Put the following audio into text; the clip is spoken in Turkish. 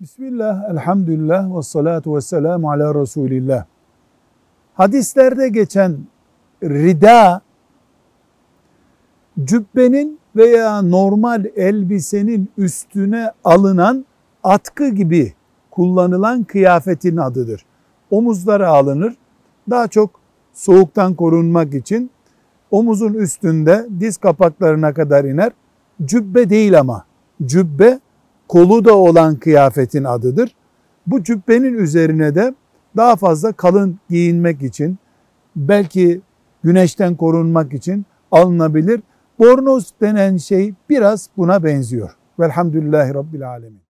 Bismillah, elhamdülillah ve salatu ve selamu ala Resulillah. Hadislerde geçen rida, cübbenin veya normal elbisenin üstüne alınan atkı gibi kullanılan kıyafetin adıdır. Omuzlara alınır. Daha çok soğuktan korunmak için omuzun üstünde diz kapaklarına kadar iner. Cübbe değil ama. Cübbe kolu da olan kıyafetin adıdır. Bu cübbenin üzerine de daha fazla kalın giyinmek için, belki güneşten korunmak için alınabilir. Bornoz denen şey biraz buna benziyor. Velhamdülillahi Rabbil Alemin.